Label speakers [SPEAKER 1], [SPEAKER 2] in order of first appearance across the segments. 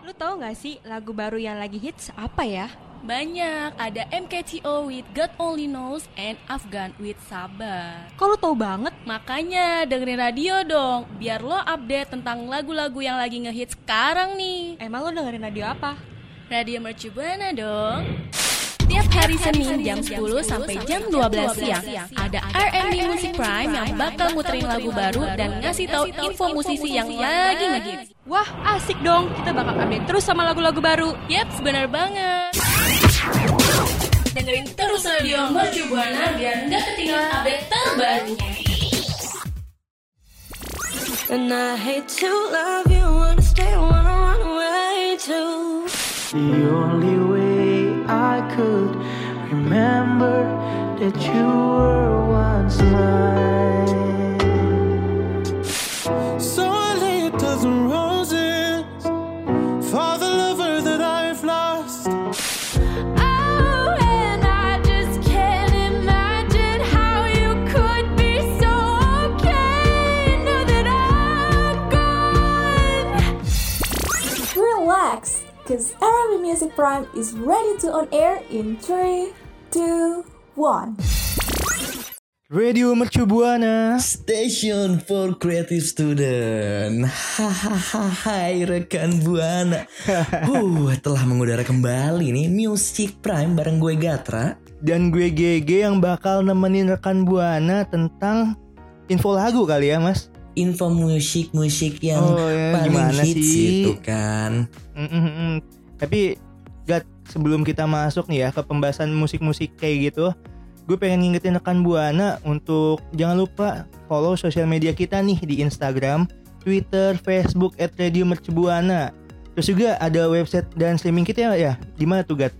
[SPEAKER 1] Lu tahu nggak sih lagu baru yang lagi hits apa ya?
[SPEAKER 2] Banyak, ada MKTO with God Only Knows and Afghan with Sabar.
[SPEAKER 1] Kok lu tahu banget?
[SPEAKER 2] Makanya dengerin radio dong, biar lo update tentang lagu-lagu yang lagi ngehits sekarang nih.
[SPEAKER 1] Emang lu dengerin radio apa?
[SPEAKER 2] Radio Mercu Buana dong. Tiap hari Senin jam 10 sampai jam 12 siang ada R&B Music Prime yang bakal muterin lagu baru dan ngasih tahu info musisi yang lagi ngehits.
[SPEAKER 1] Wah, asik dong. Kita bakal update terus sama lagu-lagu baru.
[SPEAKER 2] Yap, benar banget. Dengerin terus radio Mercu Buana biar nggak ketinggalan update terbarunya.
[SPEAKER 3] And I hate to love you, wanna stay, wanna run away too.
[SPEAKER 4] The only way I could remember that you were once mine.
[SPEAKER 5] Arabic Music Prime is ready to on air in 3, 2, 1.
[SPEAKER 4] Radio Mercu Buana.
[SPEAKER 6] Station for Creative Student. Hahaha, hai rekan Buana. uh, telah mengudara kembali nih Music Prime bareng gue Gatra.
[SPEAKER 4] Dan gue GG yang bakal nemenin rekan Buana tentang info lagu kali ya mas.
[SPEAKER 6] Info musik-musik yang
[SPEAKER 4] Oh, ya,
[SPEAKER 6] paling
[SPEAKER 4] gimana
[SPEAKER 6] hits
[SPEAKER 4] sih?
[SPEAKER 6] itu kan.
[SPEAKER 4] Mm-mm-mm. Tapi Gat, sebelum kita masuk nih ya ke pembahasan musik-musik kayak gitu, gue pengen ngingetin rekan Buana untuk jangan lupa follow sosial media kita nih di Instagram, Twitter, Facebook at Radio Mercubuana. Terus juga ada website dan streaming kita ya, di mana tuh Gat?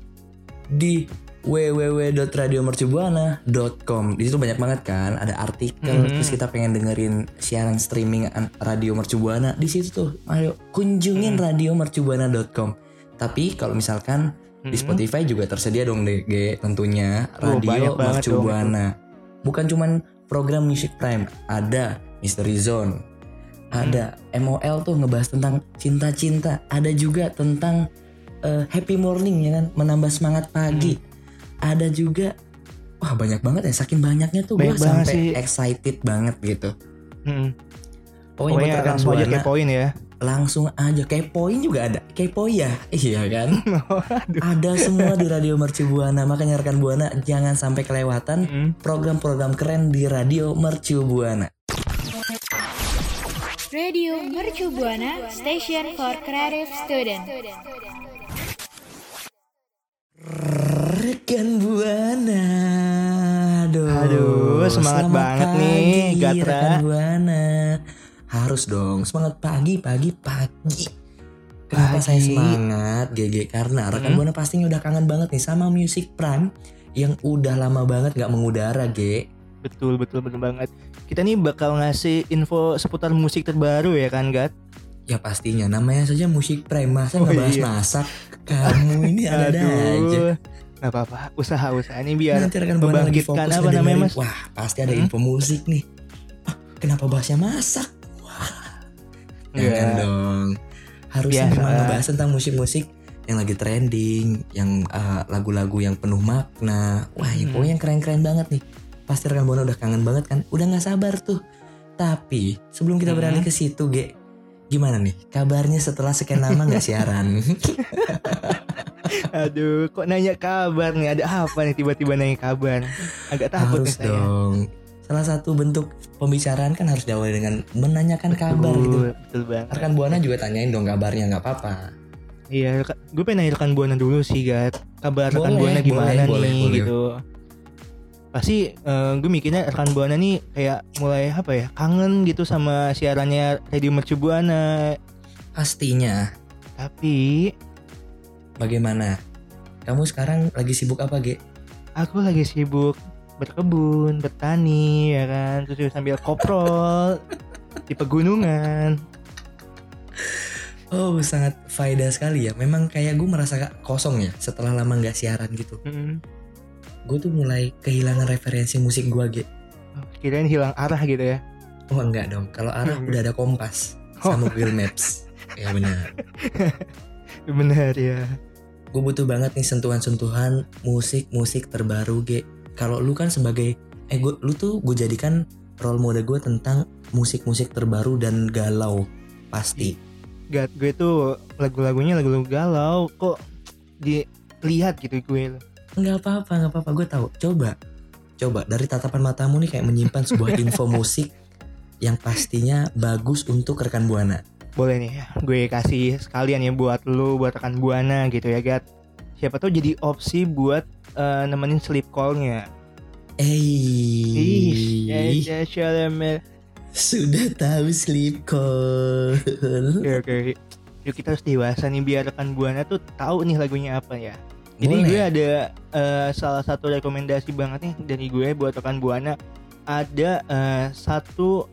[SPEAKER 6] Di www.radiomercubuana.com Di situ banyak banget kan ada artikel
[SPEAKER 4] Mhm.
[SPEAKER 6] terus kita pengen dengerin siaran streaming Radio Mercubuana di situ tuh ayo kunjungin
[SPEAKER 4] Mhm.
[SPEAKER 6] radiomercubuana.com tapi kalau misalkan di
[SPEAKER 4] Mhm.
[SPEAKER 6] Spotify juga tersedia dong DG tentunya
[SPEAKER 4] Oh,
[SPEAKER 6] Radio
[SPEAKER 4] dong
[SPEAKER 6] Mercubuana bukan cuman program Music Prime ada Mystery Zone ada
[SPEAKER 4] Hmm.
[SPEAKER 6] MOL tuh ngebahas tentang cinta-cinta ada juga tentang eh, Happy Morning ya kan menambah semangat pagi
[SPEAKER 4] Hmm.
[SPEAKER 6] ada juga wah banyak banget ya saking banyaknya tuh gue sampai
[SPEAKER 4] sih.
[SPEAKER 6] excited banget gitu
[SPEAKER 4] Mm.
[SPEAKER 6] pokoknya,
[SPEAKER 4] Pokoknya langsung aja
[SPEAKER 6] Buana,
[SPEAKER 4] kepoin ya.
[SPEAKER 6] Langsung aja kepoin juga ada. Kepoin ya? Iya kan?
[SPEAKER 4] Aduh.
[SPEAKER 6] ada semua di Radio Mercu Buana. Makanya rekan Buana jangan sampai kelewatan program-program keren di Radio Mercu Buana.
[SPEAKER 7] Radio Mercu Buana Station for Creative Student.
[SPEAKER 6] Rekan Buana. Aduh,
[SPEAKER 4] Aduh, semangat banget
[SPEAKER 6] pagi,
[SPEAKER 4] nih, Gatra.
[SPEAKER 6] Rekan Buana Harus dong, semangat pagi, pagi, pagi Kenapa
[SPEAKER 4] Pagi.
[SPEAKER 6] saya semangat, GG? Karena rekan
[SPEAKER 4] Hmm.
[SPEAKER 6] Buana pastinya udah kangen banget nih sama Music Prime Yang udah lama banget gak mengudara, G
[SPEAKER 4] Betul betul betul banget. Kita nih bakal ngasih info seputar musik terbaru ya kan Gat?
[SPEAKER 6] Ya pastinya, namanya saja Music Prime Masa
[SPEAKER 4] Oh,
[SPEAKER 6] ngebahas
[SPEAKER 4] iya.
[SPEAKER 6] masak? Kamu ini ada-ada aja
[SPEAKER 4] Gak apa-apa, usaha-usaha ini biar
[SPEAKER 6] Nanti rekan Buana lagi
[SPEAKER 4] membangkitkan
[SPEAKER 6] fokus
[SPEAKER 4] apa namanya mas?
[SPEAKER 6] Wah pasti ada
[SPEAKER 4] Hmm?
[SPEAKER 6] info musik nih ah, Kenapa bahasnya masak? Jangan
[SPEAKER 4] Iya.
[SPEAKER 6] dong Harusnya
[SPEAKER 4] Biasa.
[SPEAKER 6] memang ngebahas tentang musik-musik yang lagi trending Yang uh, lagu-lagu yang penuh makna Wah yang
[SPEAKER 4] Hmm.
[SPEAKER 6] pokoknya yang keren-keren banget nih Pasti rekan Buana udah kangen banget kan Udah gak sabar tuh Tapi sebelum kita
[SPEAKER 4] Hmm.
[SPEAKER 6] beralih ke situ Ge Gimana nih kabarnya setelah sekian lama gak siaran?
[SPEAKER 4] Aduh, kok nanya kabar nih? Ada apa nih tiba-tiba nanya kabar? Agak takut nih
[SPEAKER 6] harus
[SPEAKER 4] saya.
[SPEAKER 6] Salah satu bentuk pembicaraan kan harus diawali dengan menanyakan kabar
[SPEAKER 4] Betul,
[SPEAKER 6] gitu
[SPEAKER 4] betul banget.
[SPEAKER 6] rekan buana juga tanyain dong kabarnya nggak apa-apa
[SPEAKER 4] Iya, rekan- gue pengen nanya rekan Buana dulu sih, Gat. Kabar rekan
[SPEAKER 6] Boleh,
[SPEAKER 4] Buana gimana
[SPEAKER 6] boleh,
[SPEAKER 4] nih
[SPEAKER 6] boleh, boleh.
[SPEAKER 4] gitu. Pasti eh, gue mikirnya rekan Buana nih kayak mulai apa ya, kangen gitu sama siarannya Radio Mercu Buana.
[SPEAKER 6] pastinya
[SPEAKER 4] Tapi
[SPEAKER 6] bagaimana kamu sekarang lagi sibuk apa Ge?
[SPEAKER 4] aku lagi sibuk berkebun, bertani, ya kan, terus sambil koprol di pegunungan.
[SPEAKER 6] Oh sangat faedah sekali ya Memang kayak gue merasa kosong ya Setelah lama nggak siaran gitu
[SPEAKER 4] Mm.
[SPEAKER 6] Gue tuh mulai kehilangan referensi musik gue Ge
[SPEAKER 4] Oh, Kirain hilang arah gitu ya.
[SPEAKER 6] Oh enggak dong Kalau arah
[SPEAKER 4] Hmm.
[SPEAKER 6] udah ada kompas
[SPEAKER 4] Oh.
[SPEAKER 6] Sama Google Maps Ya benar
[SPEAKER 4] Bener ya.
[SPEAKER 6] gue butuh banget nih sentuhan-sentuhan musik-musik terbaru Ge. Kalau lu kan sebagai eh gue lu tuh gue jadikan role model gue tentang musik-musik terbaru dan galau pasti.
[SPEAKER 4] Gat gue tuh lagu-lagunya lagu-lagu galau kok dilihat gitu gue
[SPEAKER 6] Nggak apa-apa, nggak apa-apa. Gue tahu. Coba, coba dari tatapan matamu nih kayak menyimpan sebuah info musik yang pastinya bagus untuk rekan buana.
[SPEAKER 4] boleh nih ya gue kasih sekalian ya buat lu buat rekan buana gitu ya Gat siapa tahu jadi opsi buat eh, nemenin sleep call-nya ya,
[SPEAKER 6] Eh, sudah tahu sleep call.
[SPEAKER 4] Oke oke. Yuk kita harus dewasa nih biar rekan buana tuh tahu nih lagunya apa ya. Jadi
[SPEAKER 6] Boleh.
[SPEAKER 4] gue ada eh, salah satu rekomendasi banget nih dari gue buat rekan buana. Ada eh, satu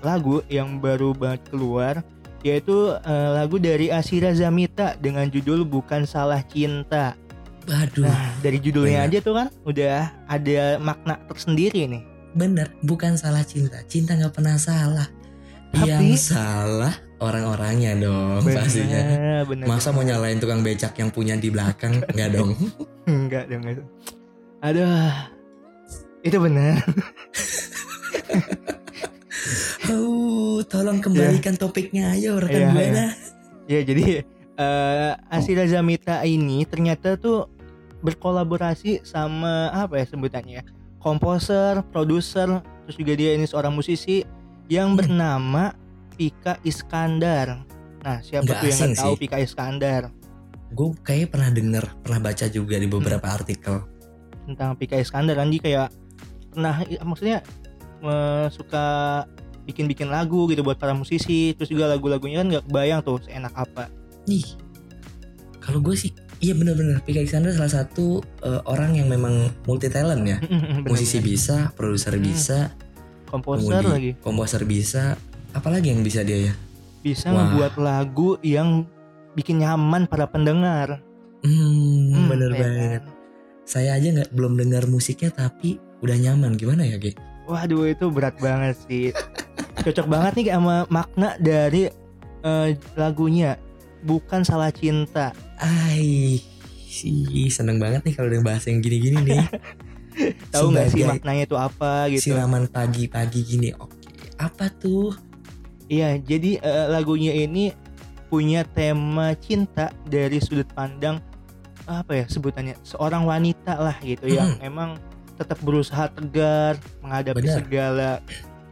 [SPEAKER 4] lagu yang baru banget keluar yaitu eh, lagu dari Asira Zamita dengan judul Bukan Salah Cinta.
[SPEAKER 6] Waduh,
[SPEAKER 4] Nah, dari judulnya
[SPEAKER 6] Bener.
[SPEAKER 4] aja tuh kan udah ada makna tersendiri nih.
[SPEAKER 6] bener. Bukan salah cinta. Cinta nggak pernah salah.
[SPEAKER 4] Tapi-
[SPEAKER 6] Yang salah orang-orangnya dong pastinya.
[SPEAKER 4] bener.
[SPEAKER 6] Masa mau nyalain tukang becak yang punya di belakang? Nggak dong.
[SPEAKER 4] Enggak dong. Aduh. Itu benar.
[SPEAKER 6] Tolong kembalikan topiknya ayo rekan
[SPEAKER 4] Iya,
[SPEAKER 6] buana.
[SPEAKER 4] Ya jadi eh Asira Zamita ini ternyata tuh berkolaborasi sama apa ya sebutannya? Komposer, produser, terus juga dia ini seorang musisi yang
[SPEAKER 6] Hmm.
[SPEAKER 4] bernama Pika Iskandar. Nah, siapa
[SPEAKER 6] Nggak
[SPEAKER 4] tuh yang nggak tahu
[SPEAKER 6] sih.
[SPEAKER 4] Pika Iskandar
[SPEAKER 6] Gue kayaknya pernah denger, pernah baca juga di beberapa
[SPEAKER 4] Hmm.
[SPEAKER 6] artikel.
[SPEAKER 4] tentang Pika Iskandar kan dia kayak pernah maksudnya eh, suka bikin-bikin lagu gitu buat para musisi terus juga lagu-lagunya kan nggak kebayang tuh seenak apa
[SPEAKER 6] Nih, kalau gue sih, iya bener-bener. Pika Iskandar salah satu eh, orang yang memang multi talent ya. Musisi
[SPEAKER 4] Bener-bener.
[SPEAKER 6] bisa, produser
[SPEAKER 4] Hmm.
[SPEAKER 6] bisa,
[SPEAKER 4] komposer lagi
[SPEAKER 6] komposer bisa. Apalagi yang bisa dia ya?
[SPEAKER 4] bisa
[SPEAKER 6] Wah.
[SPEAKER 4] ngebuat lagu yang bikin nyaman para pendengar
[SPEAKER 6] Hmm,
[SPEAKER 4] Hmm,
[SPEAKER 6] bener
[SPEAKER 4] ya
[SPEAKER 6] banget.
[SPEAKER 4] kan?
[SPEAKER 6] Saya aja nggak belum dengar musiknya tapi udah nyaman. Gimana ya, Ge?
[SPEAKER 4] waduh itu berat banget sih cocok banget nih sama makna dari eh, lagunya bukan salah cinta
[SPEAKER 6] Ai, sih seneng banget nih kalau udah bahas yang gini-gini nih.
[SPEAKER 4] tahu nggak sih maknanya itu apa gitu
[SPEAKER 6] Siraman pagi-pagi gini. Oke, apa tuh?
[SPEAKER 4] Iya, jadi eh, lagunya ini punya tema cinta dari sudut pandang apa ya sebutannya seorang wanita lah gitu yang
[SPEAKER 6] Hmm.
[SPEAKER 4] emang tetap berusaha tegar menghadapi
[SPEAKER 6] Benar.
[SPEAKER 4] segala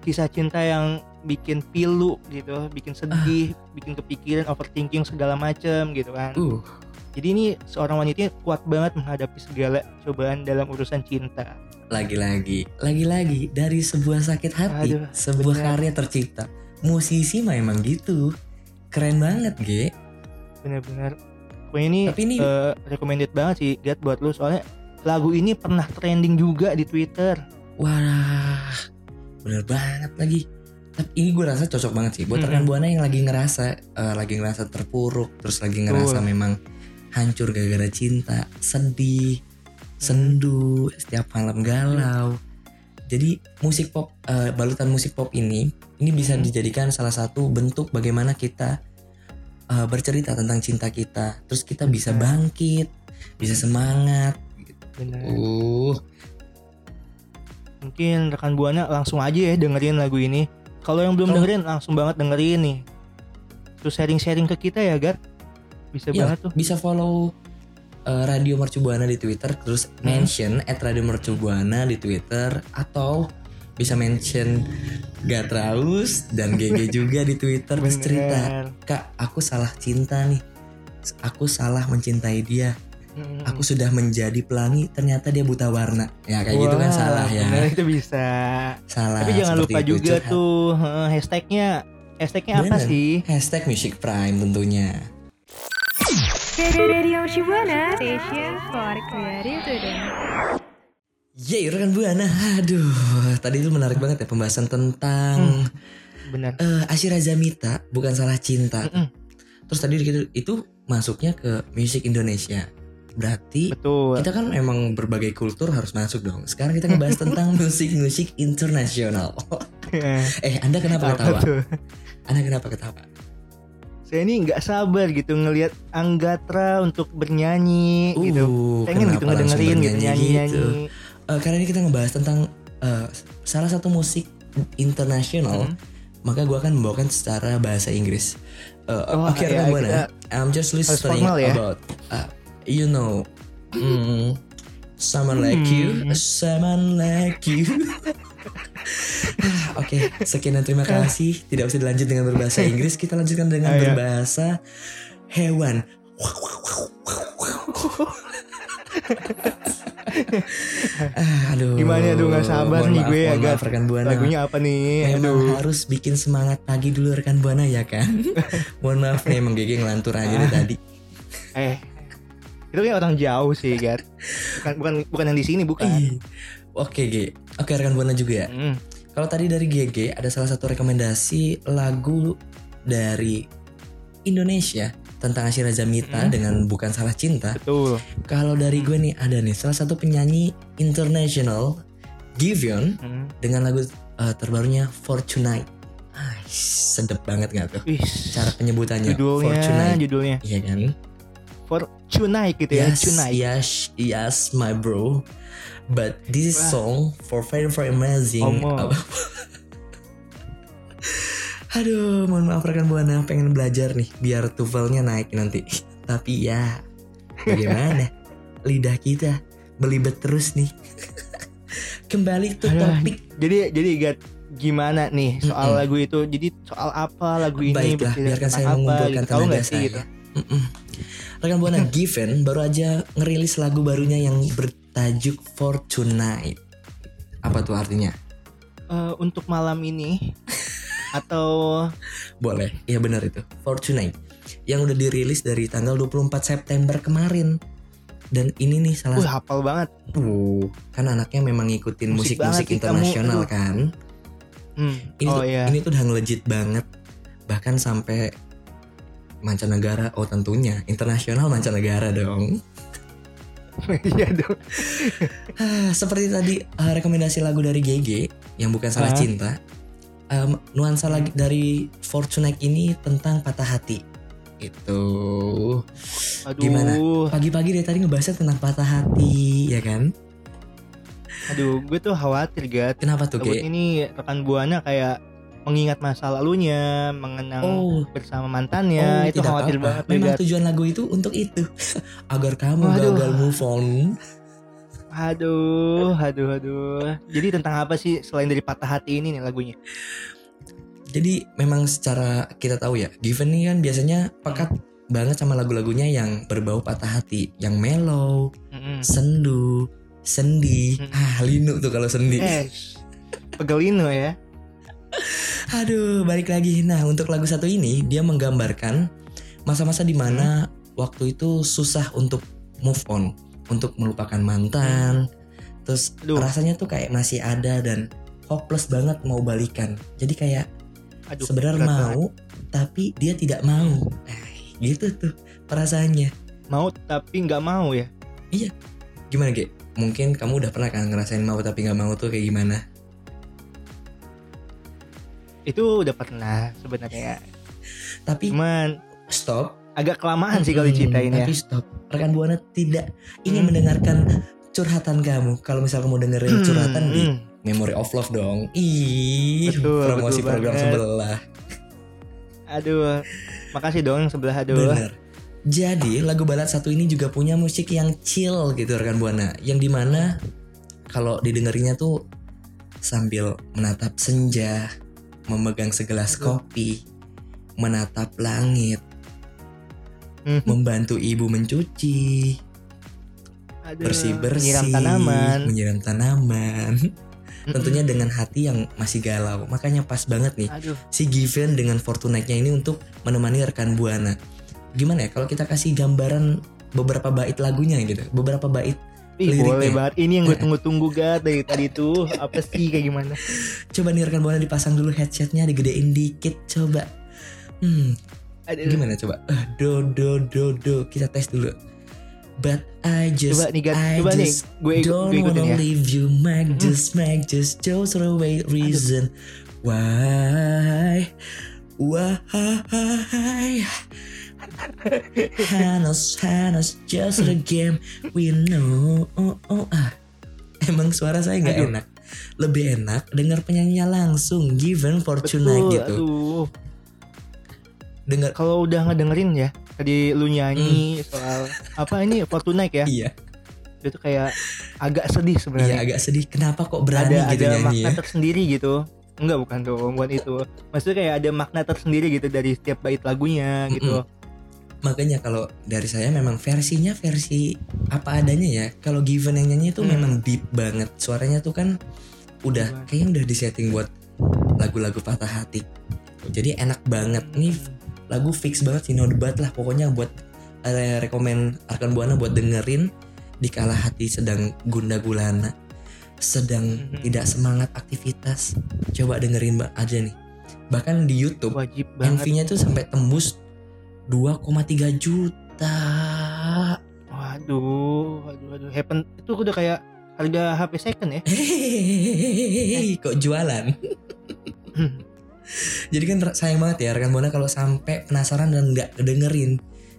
[SPEAKER 4] kisah cinta yang bikin pilu gitu, bikin sedih,
[SPEAKER 6] Ah.
[SPEAKER 4] bikin kepikiran, overthinking segala macem gitu kan.
[SPEAKER 6] Uh,
[SPEAKER 4] Jadi ini seorang wanita kuat banget menghadapi segala cobaan dalam urusan cinta.
[SPEAKER 6] lagi-lagi, lagi-lagi dari sebuah sakit hati,
[SPEAKER 4] Aduh,
[SPEAKER 6] sebuah
[SPEAKER 4] bener.
[SPEAKER 6] karya tercipta. Musisi mah emang gitu. Keren banget, Ge.
[SPEAKER 4] Bener-bener. Pokoknya ini,
[SPEAKER 6] Tapi ini
[SPEAKER 4] eh, recommended banget sih, Gat buat lu soalnya lagu ini pernah trending juga di Twitter.
[SPEAKER 6] Wah, bener banget lagi. Tapi ini gue rasa cocok banget sih buat rekan buana yang lagi ngerasa, eh, lagi ngerasa terpuruk, terus lagi ngerasa
[SPEAKER 4] Betul.
[SPEAKER 6] memang hancur gara-gara cinta, sedih, sendu, setiap malam galau. Jadi musik pop, eh, balutan musik pop ini, ini bisa
[SPEAKER 4] Hmm.
[SPEAKER 6] dijadikan salah satu bentuk bagaimana kita eh, bercerita tentang cinta kita. Terus kita bisa bangkit, bisa semangat. Uh,
[SPEAKER 4] Mungkin rekan buana langsung aja ya dengerin lagu ini. Kalau yang belum
[SPEAKER 6] Oh.
[SPEAKER 4] dengerin langsung banget dengerin nih. Terus sharing-sharing ke kita ya, Gat. Bisa
[SPEAKER 6] Iya,
[SPEAKER 4] banget tuh.
[SPEAKER 6] bisa follow uh, Radio Mercu Buana di Twitter, terus
[SPEAKER 4] Hmm.
[SPEAKER 6] mention at Radio Mercu Buana di Twitter, atau bisa mention Gatraus dan GG juga di Twitter terus cerita,
[SPEAKER 4] Bener.
[SPEAKER 6] kak aku salah cinta nih, aku salah mencintai dia,
[SPEAKER 4] Mm.
[SPEAKER 6] aku sudah menjadi pelangi, ternyata dia buta warna, ya kayak gitu kan
[SPEAKER 4] Wah,
[SPEAKER 6] salah ya,
[SPEAKER 4] bener, itu bisa.
[SPEAKER 6] salah.
[SPEAKER 4] Tapi jangan lupa
[SPEAKER 6] itu,
[SPEAKER 4] juga
[SPEAKER 6] curhat.
[SPEAKER 4] tuh eh, hashtagnya. Hashtagnya apa
[SPEAKER 6] Bener.
[SPEAKER 4] sih?
[SPEAKER 6] Hashtag Music Prime tentunya.
[SPEAKER 7] Radio Shibuana Station for Creative Student.
[SPEAKER 6] Yeay rekan buana, aduh tadi itu menarik banget ya pembahasan tentang
[SPEAKER 4] Bener.
[SPEAKER 6] eh Asyira Zamita bukan salah cinta.
[SPEAKER 4] Mm-mm.
[SPEAKER 6] Terus tadi gitu itu masuknya ke musik Indonesia. Berarti
[SPEAKER 4] Betul.
[SPEAKER 6] kita kan emang berbagai kultur harus masuk dong. Sekarang kita ngebahas tentang musik-musik internasional. eh, Anda kenapa
[SPEAKER 4] Apa
[SPEAKER 6] ketawa?
[SPEAKER 4] tuh?
[SPEAKER 6] Anda kenapa ketawa?
[SPEAKER 4] saya ini nggak sabar gitu ngelihat Anggatra untuk bernyanyi gitu.
[SPEAKER 6] Uh,
[SPEAKER 4] Pengen gitu
[SPEAKER 6] kenapa langsung
[SPEAKER 4] ngedengerin gitu
[SPEAKER 6] bernyanyi
[SPEAKER 4] nyanyi-nyanyi.
[SPEAKER 6] gitu? Eh, karena ini kita ngebahas tentang eh, salah satu musik internasional,
[SPEAKER 4] Hmm.
[SPEAKER 6] maka gue akan membawakan secara bahasa Inggris. Eh,
[SPEAKER 4] Oh,
[SPEAKER 6] Oke,
[SPEAKER 4] iya,
[SPEAKER 6] Buana,
[SPEAKER 4] kita
[SPEAKER 6] I'm just listening
[SPEAKER 4] formal ya.
[SPEAKER 6] about, uh, you know, mm, someone like
[SPEAKER 4] Hmm.
[SPEAKER 6] you, someone like you. Ah, Oke, sekian dan terima kasih. Tidak usah dilanjut dengan berbahasa Inggris, kita lanjutkan dengan
[SPEAKER 4] Ayo.
[SPEAKER 6] berbahasa hewan. Ah, aduh.
[SPEAKER 4] Gimana aduh nggak sabar nih gue
[SPEAKER 6] mohon
[SPEAKER 4] agak
[SPEAKER 6] maaf, rekan buana.
[SPEAKER 4] Lagunya apa nih?
[SPEAKER 6] Memang
[SPEAKER 4] Aduh.
[SPEAKER 6] harus bikin semangat pagi dulu rekan buana ya kan. Mohon maaf nih emang Gege ngelantur aja dari tadi.
[SPEAKER 4] Eh. Itu kayak orang jauh sih, Gat. Bukan bukan bukan yang di sini, bukan.
[SPEAKER 6] Ih. Oke Ge, oke rekan buana juga ya.
[SPEAKER 4] Hmm.
[SPEAKER 6] Kalau tadi dari GG ada salah satu rekomendasi lagu dari Indonesia tentang Asyira Zamita
[SPEAKER 4] Hmm.
[SPEAKER 6] dengan bukan salah cinta.
[SPEAKER 4] Betul.
[SPEAKER 6] Kalau dari gue nih ada nih salah satu penyanyi international Giveon
[SPEAKER 4] Hmm.
[SPEAKER 6] dengan lagu eh, terbarunya Fortunate. Ah, sedep banget gak tuh
[SPEAKER 4] Wih.
[SPEAKER 6] cara penyebutannya
[SPEAKER 4] Judulnya, judulnya
[SPEAKER 6] Iya kan?
[SPEAKER 4] Fortunate gitu ya,
[SPEAKER 6] Yes,
[SPEAKER 4] Tonight.
[SPEAKER 6] yes, yes, my bro. But this is
[SPEAKER 4] Wah.
[SPEAKER 6] song for very very amazing. Aduh, mohon maaf rekan buana pengen belajar nih biar tuvelnya naik nanti. Tapi ya, bagaimana? Lidah kita belibet terus nih. Kembali ke topik.
[SPEAKER 4] Jadi jadi Gat gimana nih soal
[SPEAKER 6] Mm-mm.
[SPEAKER 4] lagu itu? Jadi soal apa lagu ini?
[SPEAKER 6] Baiklah, biarkan saya
[SPEAKER 4] apa,
[SPEAKER 6] mengumpulkan
[SPEAKER 4] gitu.
[SPEAKER 6] Tenaga saya.
[SPEAKER 4] gitu?
[SPEAKER 6] Mm-mm. Rekan buana Given baru aja ngerilis lagu barunya yang bertajuk Fortunate. Apa tuh artinya?
[SPEAKER 4] Eh, untuk malam ini atau
[SPEAKER 6] Boleh, iya benar itu. Fortunate yang udah dirilis dari tanggal 24 September kemarin. Dan ini nih salah
[SPEAKER 4] Wih, hafal banget.
[SPEAKER 6] satu kan anaknya memang ngikutin
[SPEAKER 4] Musik
[SPEAKER 6] musik-musik
[SPEAKER 4] kamu,
[SPEAKER 6] internasional kan.
[SPEAKER 4] Hmm.
[SPEAKER 6] Ini
[SPEAKER 4] oh
[SPEAKER 6] tuh
[SPEAKER 4] iya.
[SPEAKER 6] ini tuh udah ngelejit banget. Bahkan sampai mancanegara, oh tentunya internasional mancanegara dong.
[SPEAKER 4] Iya dong.
[SPEAKER 6] Ah, Seperti tadi ah, rekomendasi lagu dari GG yang bukan salah
[SPEAKER 4] Ah.
[SPEAKER 6] cinta. Em, nuansa lagi dari Fortunate ini tentang patah hati. Itu
[SPEAKER 4] Aduh.
[SPEAKER 6] Gimana? pagi-pagi dari tadi ngebahasnya tentang patah hati, ya kan?
[SPEAKER 4] Aduh, gue tuh khawatir Gat.
[SPEAKER 6] Kenapa tuh, Ge?
[SPEAKER 4] ini rekan buana kayak mengingat masa lalunya, mengenang
[SPEAKER 6] Oh,
[SPEAKER 4] bersama mantannya,
[SPEAKER 6] oh,
[SPEAKER 4] itu khawatir
[SPEAKER 6] apa-apa.
[SPEAKER 4] banget
[SPEAKER 6] Memang tujuan lagu itu untuk itu, agar kamu
[SPEAKER 4] Waduh.
[SPEAKER 6] gagal move on.
[SPEAKER 4] Aduh, aduh, aduh. Jadi tentang apa sih selain dari patah hati ini nih lagunya?
[SPEAKER 6] Jadi memang secara kita tahu ya, Given ini kan biasanya pekat banget sama lagu-lagunya yang berbau patah hati, yang mellow,
[SPEAKER 4] Mm-mm.
[SPEAKER 6] sendu, sendi.
[SPEAKER 4] Hmm.
[SPEAKER 6] Ah, linu tuh kalau sendi.
[SPEAKER 4] Eh, pegelino ya.
[SPEAKER 6] Aduh, balik lagi. Nah, untuk lagu satu ini dia menggambarkan masa-masa di mana waktu itu susah untuk move on, untuk melupakan mantan. Terus
[SPEAKER 4] Aduh.
[SPEAKER 6] rasanya tuh kayak masih ada dan hopeless banget mau balikan. Jadi kayak sebenarnya mau tapi dia tidak mau. Nah, gitu tuh perasaannya.
[SPEAKER 4] mau tapi nggak mau ya.
[SPEAKER 6] Gimana, Ge? Mungkin kamu udah pernah kan ngerasain mau tapi nggak mau tuh kayak gimana?
[SPEAKER 4] Itu udah pernah sebenarnya.
[SPEAKER 6] Tapi
[SPEAKER 4] Cuman
[SPEAKER 6] stop.
[SPEAKER 4] agak kelamaan sih kalau diceritain ya.
[SPEAKER 6] Tapi stop. Rekan Buana tidak ingin
[SPEAKER 4] Hmm.
[SPEAKER 6] mendengarkan curhatan kamu. Kalau misalnya kamu dengerin curhatan di
[SPEAKER 4] Hmm.
[SPEAKER 6] Memory of Love dong. Ih,
[SPEAKER 4] Betul,
[SPEAKER 6] promosi
[SPEAKER 4] betul
[SPEAKER 6] program
[SPEAKER 4] banget.
[SPEAKER 6] sebelah.
[SPEAKER 4] Aduh, makasih dong yang sebelah aduh.
[SPEAKER 6] Bener. Jadi lagu balad satu ini juga punya musik yang chill gitu rekan buana, yang di mana kalau didengerinnya tuh sambil menatap senja, memegang segelas kopi, menatap langit,
[SPEAKER 4] Mhm.
[SPEAKER 6] membantu ibu mencuci,
[SPEAKER 4] Aduh,
[SPEAKER 6] bersih bersih,
[SPEAKER 4] Nyiram tanaman.
[SPEAKER 6] menyiram tanaman. Tentunya dengan hati yang masih galau, makanya pas banget nih
[SPEAKER 4] Aduh,
[SPEAKER 6] si Given dengan Fortunate-nya ini untuk menemani rekan buana. Gimana ya kalau kita kasih gambaran beberapa bait lagunya gitu, beberapa bait
[SPEAKER 4] ih,
[SPEAKER 6] Liriknya.
[SPEAKER 4] boleh banget. Ini yang gue tunggu-tunggu Gat dari tadi tuh. Apa sih kayak gimana?
[SPEAKER 6] coba nih rekan buana dipasang dulu headsetnya digedein dikit coba. Hmm,
[SPEAKER 4] Aduh.
[SPEAKER 6] gimana coba? Eh, do do do do kita tes dulu. But I just
[SPEAKER 4] Coba nih Gat,
[SPEAKER 6] I
[SPEAKER 4] coba nih.
[SPEAKER 6] just
[SPEAKER 4] Gue ikut,
[SPEAKER 6] don't
[SPEAKER 4] gue
[SPEAKER 6] wanna
[SPEAKER 4] ya.
[SPEAKER 6] leave you, Mac just Mac just just throw away reason why Wahai Hanos Hanos just a game we know oh, oh, ah. Emang suara saya nggak enak Lebih enak dengar penyanyinya langsung Given for tonight
[SPEAKER 4] Betul,
[SPEAKER 6] gitu
[SPEAKER 4] aduh.
[SPEAKER 6] Dengar
[SPEAKER 4] Kalau udah ngedengerin ya, tadi lu nyanyi soal apa ini Fortnite ya,
[SPEAKER 6] Hmm. Iya
[SPEAKER 4] itu kayak agak sedih
[SPEAKER 6] Iya
[SPEAKER 4] sebenarnya.
[SPEAKER 6] agak sedih Kenapa kok berani
[SPEAKER 4] ada
[SPEAKER 6] gitu
[SPEAKER 4] ada
[SPEAKER 6] nyanyi
[SPEAKER 4] makna
[SPEAKER 6] ya
[SPEAKER 4] tersendiri gitu. Enggak bukan dong, bukan itu. Maksudnya kayak ada makna tersendiri gitu dari setiap bait lagunya gitu.
[SPEAKER 6] Makanya kalau dari saya memang versinya versi apa adanya ya. Kalau Given yang nyanyi itu
[SPEAKER 4] Hmm.
[SPEAKER 6] memang deep banget. Suaranya tuh kan udah kayaknya udah disetting buat lagu-lagu patah hati. Jadi enak banget. Nih lagu fix banget sih no debat lah pokoknya buat eh, rekomen Arkan Buana buat dengerin di kala hati sedang gunda gulana sedang
[SPEAKER 4] Mhm.
[SPEAKER 6] tidak semangat aktivitas coba dengerin mbak aja nih bahkan di YouTube. MV-nya tuh sampai tembus 2,3 juta.
[SPEAKER 4] Waduh, waduh, waduh. Happen itu udah kayak harga HP second ya.
[SPEAKER 6] Hehehe, kok jualan? Jadi kan sayang banget ya rekan Buana kalau sampai penasaran dan nggak dengerin.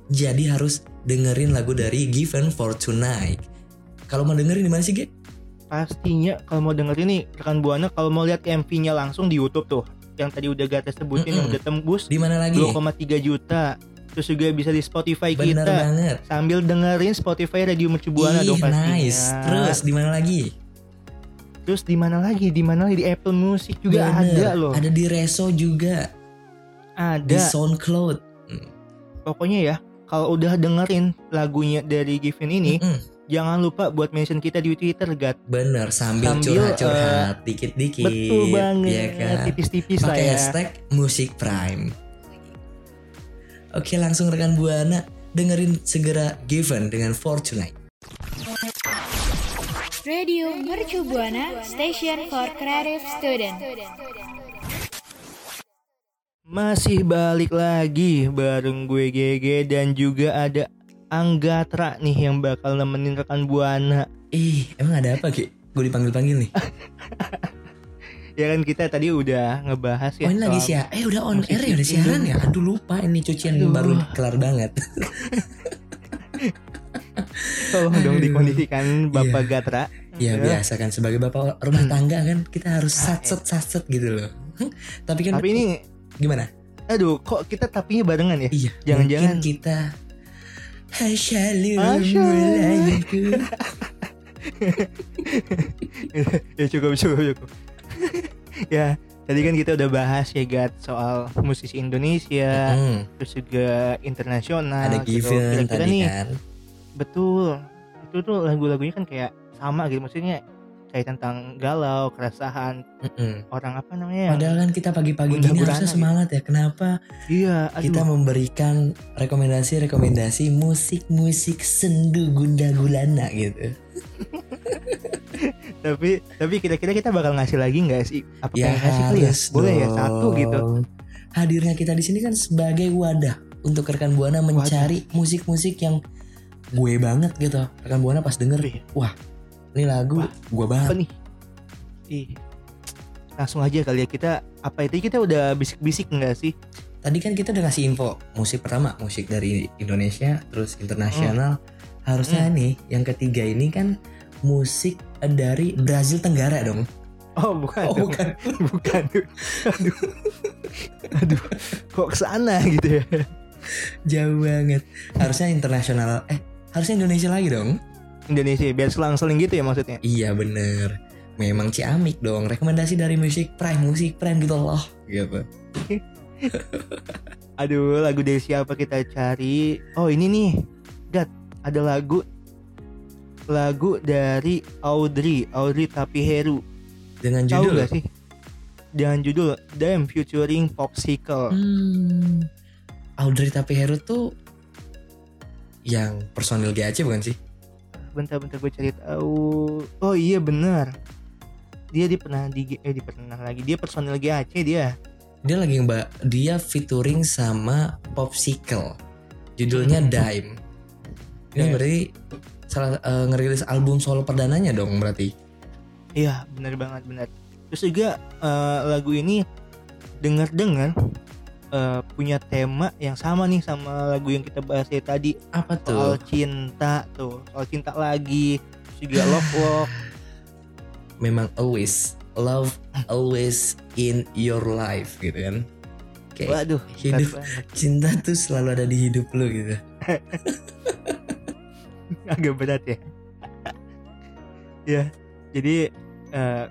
[SPEAKER 6] Jadi harus dengerin lagu dari Given for Tonight. Kalau mau dengerin di mana sih, Ge?
[SPEAKER 4] Pastinya kalau mau dengerin nih rekan Buana kalau mau lihat MV-nya langsung di YouTube tuh. Yang tadi udah Gata sebutin yang
[SPEAKER 6] Mm-mm.
[SPEAKER 4] udah tembus
[SPEAKER 6] Di mana lagi?
[SPEAKER 4] 2,3 juta. Terus juga bisa di Spotify
[SPEAKER 6] Bener
[SPEAKER 4] kita.
[SPEAKER 6] banget.
[SPEAKER 4] Sambil dengerin Spotify Radio Mercu Buana dong pastinya.
[SPEAKER 6] nice. Terus di mana lagi?
[SPEAKER 4] Terus di mana lagi? Di mana lagi? Di Apple Music juga
[SPEAKER 6] Bener.
[SPEAKER 4] ada loh.
[SPEAKER 6] Ada di Reso juga. Di
[SPEAKER 4] Ada.
[SPEAKER 6] SoundCloud.
[SPEAKER 4] Pokoknya ya, kalau udah dengerin lagunya dari Given ini,
[SPEAKER 6] Mm-mm.
[SPEAKER 4] jangan lupa buat mention kita di Twitter, Gat.
[SPEAKER 6] Bener sambil, curhat-curhat dikit-dikit.
[SPEAKER 4] Betul banget.
[SPEAKER 6] ya kan?
[SPEAKER 4] Tipis-tipis lah
[SPEAKER 6] Pakai
[SPEAKER 4] ya.
[SPEAKER 6] hashtag musik prime. Oke langsung rekan buana dengerin segera Given dengan Fortunate.
[SPEAKER 7] Radio Mercu Buana Station for Creative Student.
[SPEAKER 4] Masih balik lagi bareng gue GG dan juga ada Anggatra nih yang bakal nemenin rekan Buana.
[SPEAKER 6] Ih emang ada apa Ki? Gue dipanggil-panggil nih.
[SPEAKER 4] Ya kan kita tadi udah ngebahas ya.
[SPEAKER 6] oh ini lagi siar. Eh udah on air ya udah siaran ya. Aduh lupa ini cucian
[SPEAKER 4] Aduh.
[SPEAKER 6] baru kelar banget.
[SPEAKER 4] Tolong dong
[SPEAKER 6] Aduh.
[SPEAKER 4] dikondisikan Bapak
[SPEAKER 6] Iya.
[SPEAKER 4] Gatra.
[SPEAKER 6] ya biasa kan sebagai bapak rumah tangga kan kita harus satset satset gitu loh. Tapi kan
[SPEAKER 4] Tapi ini
[SPEAKER 6] gimana?
[SPEAKER 4] aduh kok kita tapinya barengan ya?
[SPEAKER 6] Iya.
[SPEAKER 4] Jangan-jangan-
[SPEAKER 6] kita Hasyalu
[SPEAKER 4] ya cukup cukup cukup. ya tadi kan kita udah bahas ya Gat soal musisi Indonesia,
[SPEAKER 6] Hmm,
[SPEAKER 4] terus juga internasional.
[SPEAKER 6] ada
[SPEAKER 4] gitu.
[SPEAKER 6] given
[SPEAKER 4] Kira-kira nih,
[SPEAKER 6] kan.
[SPEAKER 4] Betul. Itu tuh lagu-lagunya kan kayak sama gitu maksudnya kayak tentang galau, keresahan
[SPEAKER 6] Mm-mm.
[SPEAKER 4] orang apa namanya?
[SPEAKER 6] Padahal kan kita pagi-pagi gini harusnya
[SPEAKER 4] gitu.
[SPEAKER 6] semangat ya. Kenapa
[SPEAKER 4] iya, aduh.
[SPEAKER 6] kita memberikan rekomendasi-rekomendasi musik-musik sendu gunda gulana gitu.
[SPEAKER 4] tapi tapi kira-kira kita bakal ngasih lagi nggak sih? Apa
[SPEAKER 6] Ya
[SPEAKER 4] ngasih kali ya? Boleh ya satu gitu.
[SPEAKER 6] Hadirnya kita di sini kan sebagai wadah untuk rekan buana mencari musik-musik yang gue banget gitu. Rekan buana pas denger,
[SPEAKER 4] Iya.
[SPEAKER 6] wah ini lagu
[SPEAKER 4] Wah,
[SPEAKER 6] gue
[SPEAKER 4] Apa
[SPEAKER 6] banget.
[SPEAKER 4] nih? Ih. Langsung aja kali ya kita apa itu kita udah bisik-bisik nggak sih?
[SPEAKER 6] Tadi kan kita udah ngasih info musik pertama musik dari Indonesia terus internasional. Harusnya nih yang ketiga ini kan musik dari Brazil Tenggara dong.
[SPEAKER 4] Oh bukan,
[SPEAKER 6] Oh,
[SPEAKER 4] dong.
[SPEAKER 6] bukan.
[SPEAKER 4] bukan. Aduh, aduh, kok ke sana gitu ya?
[SPEAKER 6] Jauh banget. Harusnya internasional. Eh, harusnya Indonesia lagi dong.
[SPEAKER 4] Indonesia biar selang-seling gitu ya maksudnya.
[SPEAKER 6] Iya bener. Memang ciamik dong. Rekomendasi dari musik prime, musik prime gitu loh. Gitu.
[SPEAKER 4] Aduh, lagu dari siapa kita cari? Oh ini nih, Gat, ada lagu lagu dari Audrey, Audrey Tapiheru.
[SPEAKER 6] Dengan
[SPEAKER 4] Tahu
[SPEAKER 6] judul.
[SPEAKER 4] gak sih? Dengan judul Damn featuring Popsicle.
[SPEAKER 6] Hmm. Audrey Tapiheru tuh yang personil GAC bukan sih?
[SPEAKER 4] Bentar-bentar gue cari tahu. Oh iya bener. Dia di pernah di eh di pernah lagi. Dia personil GAC dia.
[SPEAKER 6] Dia lagi mbak dia featuring sama Popsicle. Judulnya Dime. Ini
[SPEAKER 4] Yes.
[SPEAKER 6] berarti salah eh, ngerilis album solo perdananya dong berarti.
[SPEAKER 4] Iya bener banget bener. Terus juga eh, lagu ini dengar-dengar eh, punya tema yang sama nih sama lagu yang kita bahas dari tadi
[SPEAKER 6] Apa
[SPEAKER 4] soal
[SPEAKER 6] tuh?
[SPEAKER 4] cinta tuh soal cinta lagi terus juga love love
[SPEAKER 6] Memang always love always in your life gitu kan. Kayak
[SPEAKER 4] waduh
[SPEAKER 6] hidup cinta tuh selalu ada di hidup lu gitu.
[SPEAKER 4] agak berat ya ya jadi eh,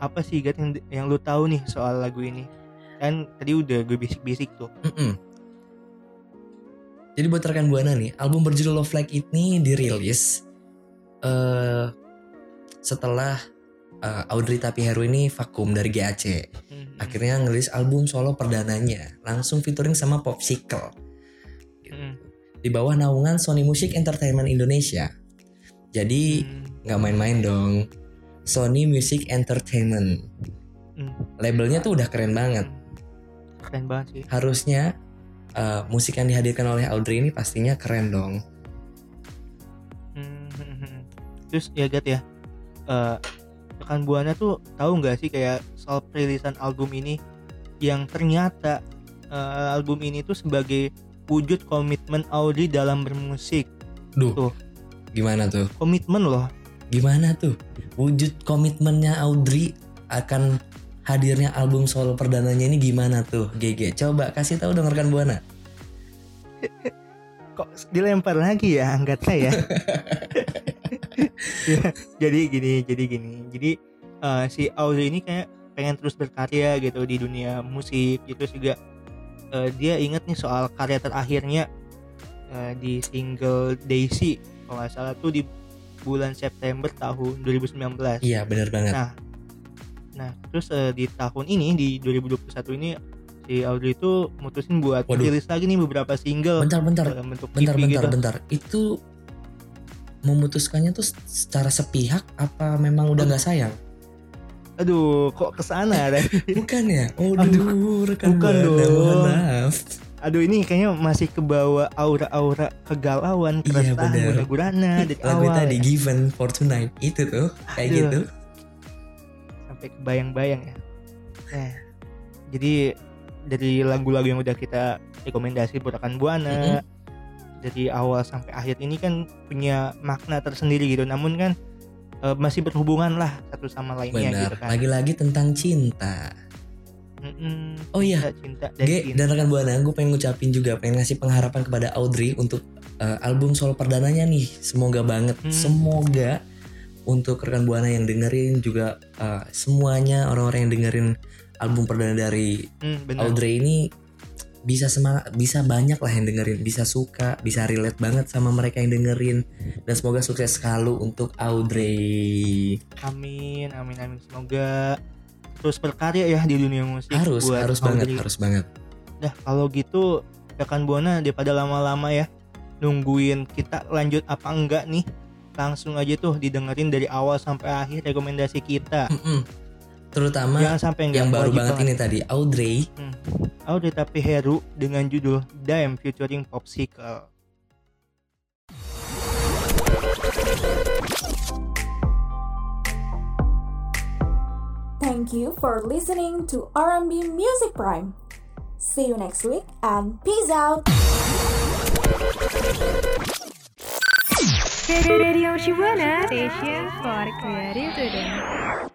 [SPEAKER 4] apa sih Gat yang, yang lu tahu nih soal lagu ini kan tadi udah gue bisik-bisik tuh
[SPEAKER 6] Mm-mm. Jadi buat rekan buana nih, album berjudul Love Like It ini dirilis eh setelah eh, Audrey Tapiheru ini vakum dari GAC.
[SPEAKER 4] Hmm.
[SPEAKER 6] Akhirnya ngelis album solo perdananya, langsung featuring sama Popsicle. Di bawah naungan Sony Music Entertainment Indonesia. Jadi
[SPEAKER 4] Hmm.
[SPEAKER 6] nggak main-main dong. Sony Music Entertainment.
[SPEAKER 4] Hmm.
[SPEAKER 6] Labelnya tuh udah keren banget.
[SPEAKER 4] keren banget sih
[SPEAKER 6] Harusnya eh, musik yang dihadirkan oleh Audrey ini pastinya keren dong.
[SPEAKER 4] Hmm, terus ya Gat ya eh rekan buana tuh tahu nggak sih kayak soal perilisan album ini yang ternyata eh, album ini tuh sebagai wujud komitmen Audrey dalam bermusik
[SPEAKER 6] Duh,
[SPEAKER 4] Tuh.
[SPEAKER 6] gimana tuh?
[SPEAKER 4] komitmen loh
[SPEAKER 6] Gimana tuh wujud komitmennya Audrey akan hadirnya album solo perdananya ini gimana tuh? GG, coba kasih tahu dong rekan buana.
[SPEAKER 4] kok dilempar lagi ya angkat saya Ya, jadi gini jadi gini jadi eh, si Audrey ini kayak pengen terus berkarya gitu di dunia musik gitu juga eh, dia inget nih soal karya terakhirnya eh, di single Daisy kalau nggak salah tuh di bulan September tahun 2019
[SPEAKER 6] Iya, bener banget.
[SPEAKER 4] Nah, nah terus eh, di tahun ini di 2021 ini si Audrey itu mutusin buat
[SPEAKER 6] Waduh.
[SPEAKER 4] rilis lagi nih beberapa single
[SPEAKER 6] bentar, bentar,
[SPEAKER 4] dalam bentuk
[SPEAKER 6] bentar, bentar,
[SPEAKER 4] gitu.
[SPEAKER 6] bentar. Itu memutuskannya tuh secara sepihak apa memang udah nggak sayang?
[SPEAKER 4] Aduh, kok ke sana Ren?
[SPEAKER 6] Bukan ya? Oh, aduh, rekan
[SPEAKER 4] bukan dong.
[SPEAKER 6] maaf.
[SPEAKER 4] Aduh ini kayaknya masih kebawa aura-aura kegalauan,
[SPEAKER 6] Iya,
[SPEAKER 4] keresahan,
[SPEAKER 6] bener.
[SPEAKER 4] guna-gurana dari
[SPEAKER 6] Lagu
[SPEAKER 4] awal
[SPEAKER 6] tadi
[SPEAKER 4] ya.
[SPEAKER 6] Given for Tonight itu tuh kayak
[SPEAKER 4] Aduh.
[SPEAKER 6] gitu.
[SPEAKER 4] sampai kebayang-bayang ya. Nah, jadi dari lagu-lagu yang udah kita rekomendasi buat rekan buana dari awal sampai akhir ini kan punya makna tersendiri gitu. Namun kan eh, masih berhubungan lah satu sama lainnya
[SPEAKER 6] Benar.
[SPEAKER 4] gitu kan.
[SPEAKER 6] Lagi-lagi tentang cinta.
[SPEAKER 4] Mm-mm,
[SPEAKER 6] Oh iya,
[SPEAKER 4] cinta, dan
[SPEAKER 6] G
[SPEAKER 4] cinta.
[SPEAKER 6] dan rekan buana, gue pengen ngucapin juga, pengen ngasih pengharapan kepada Audrey untuk uh, album solo perdananya nih. Semoga banget,
[SPEAKER 4] Hmm.
[SPEAKER 6] semoga untuk rekan buana yang dengerin juga uh, semuanya orang-orang yang dengerin album perdana dari
[SPEAKER 4] Hmm, benar.
[SPEAKER 6] Audrey ini bisa semangat, bisa banyak lah yang dengerin, bisa suka, bisa relate banget sama mereka yang dengerin dan semoga sukses selalu untuk Audrey.
[SPEAKER 4] Amin, amin, amin. Semoga terus berkarya ya di dunia musik.
[SPEAKER 6] Harus,
[SPEAKER 4] buat
[SPEAKER 6] harus banget,
[SPEAKER 4] Audrey.
[SPEAKER 6] harus banget.
[SPEAKER 4] Dah kalau gitu rekan buana daripada lama-lama ya nungguin kita lanjut apa enggak nih langsung aja tuh didengerin dari awal sampai akhir rekomendasi kita.
[SPEAKER 6] Mm-mm. Terutama
[SPEAKER 4] Jangan sampai
[SPEAKER 6] yang baru
[SPEAKER 4] wajib
[SPEAKER 6] banget ini tadi Audrey
[SPEAKER 4] Hmm. Audrey tapi Heru dengan judul Dime featuring Popsicle.
[SPEAKER 5] Thank you for listening to R&B Music Prime. See you next week and peace out.
[SPEAKER 7] Radio Shibuana Station for Creative Student.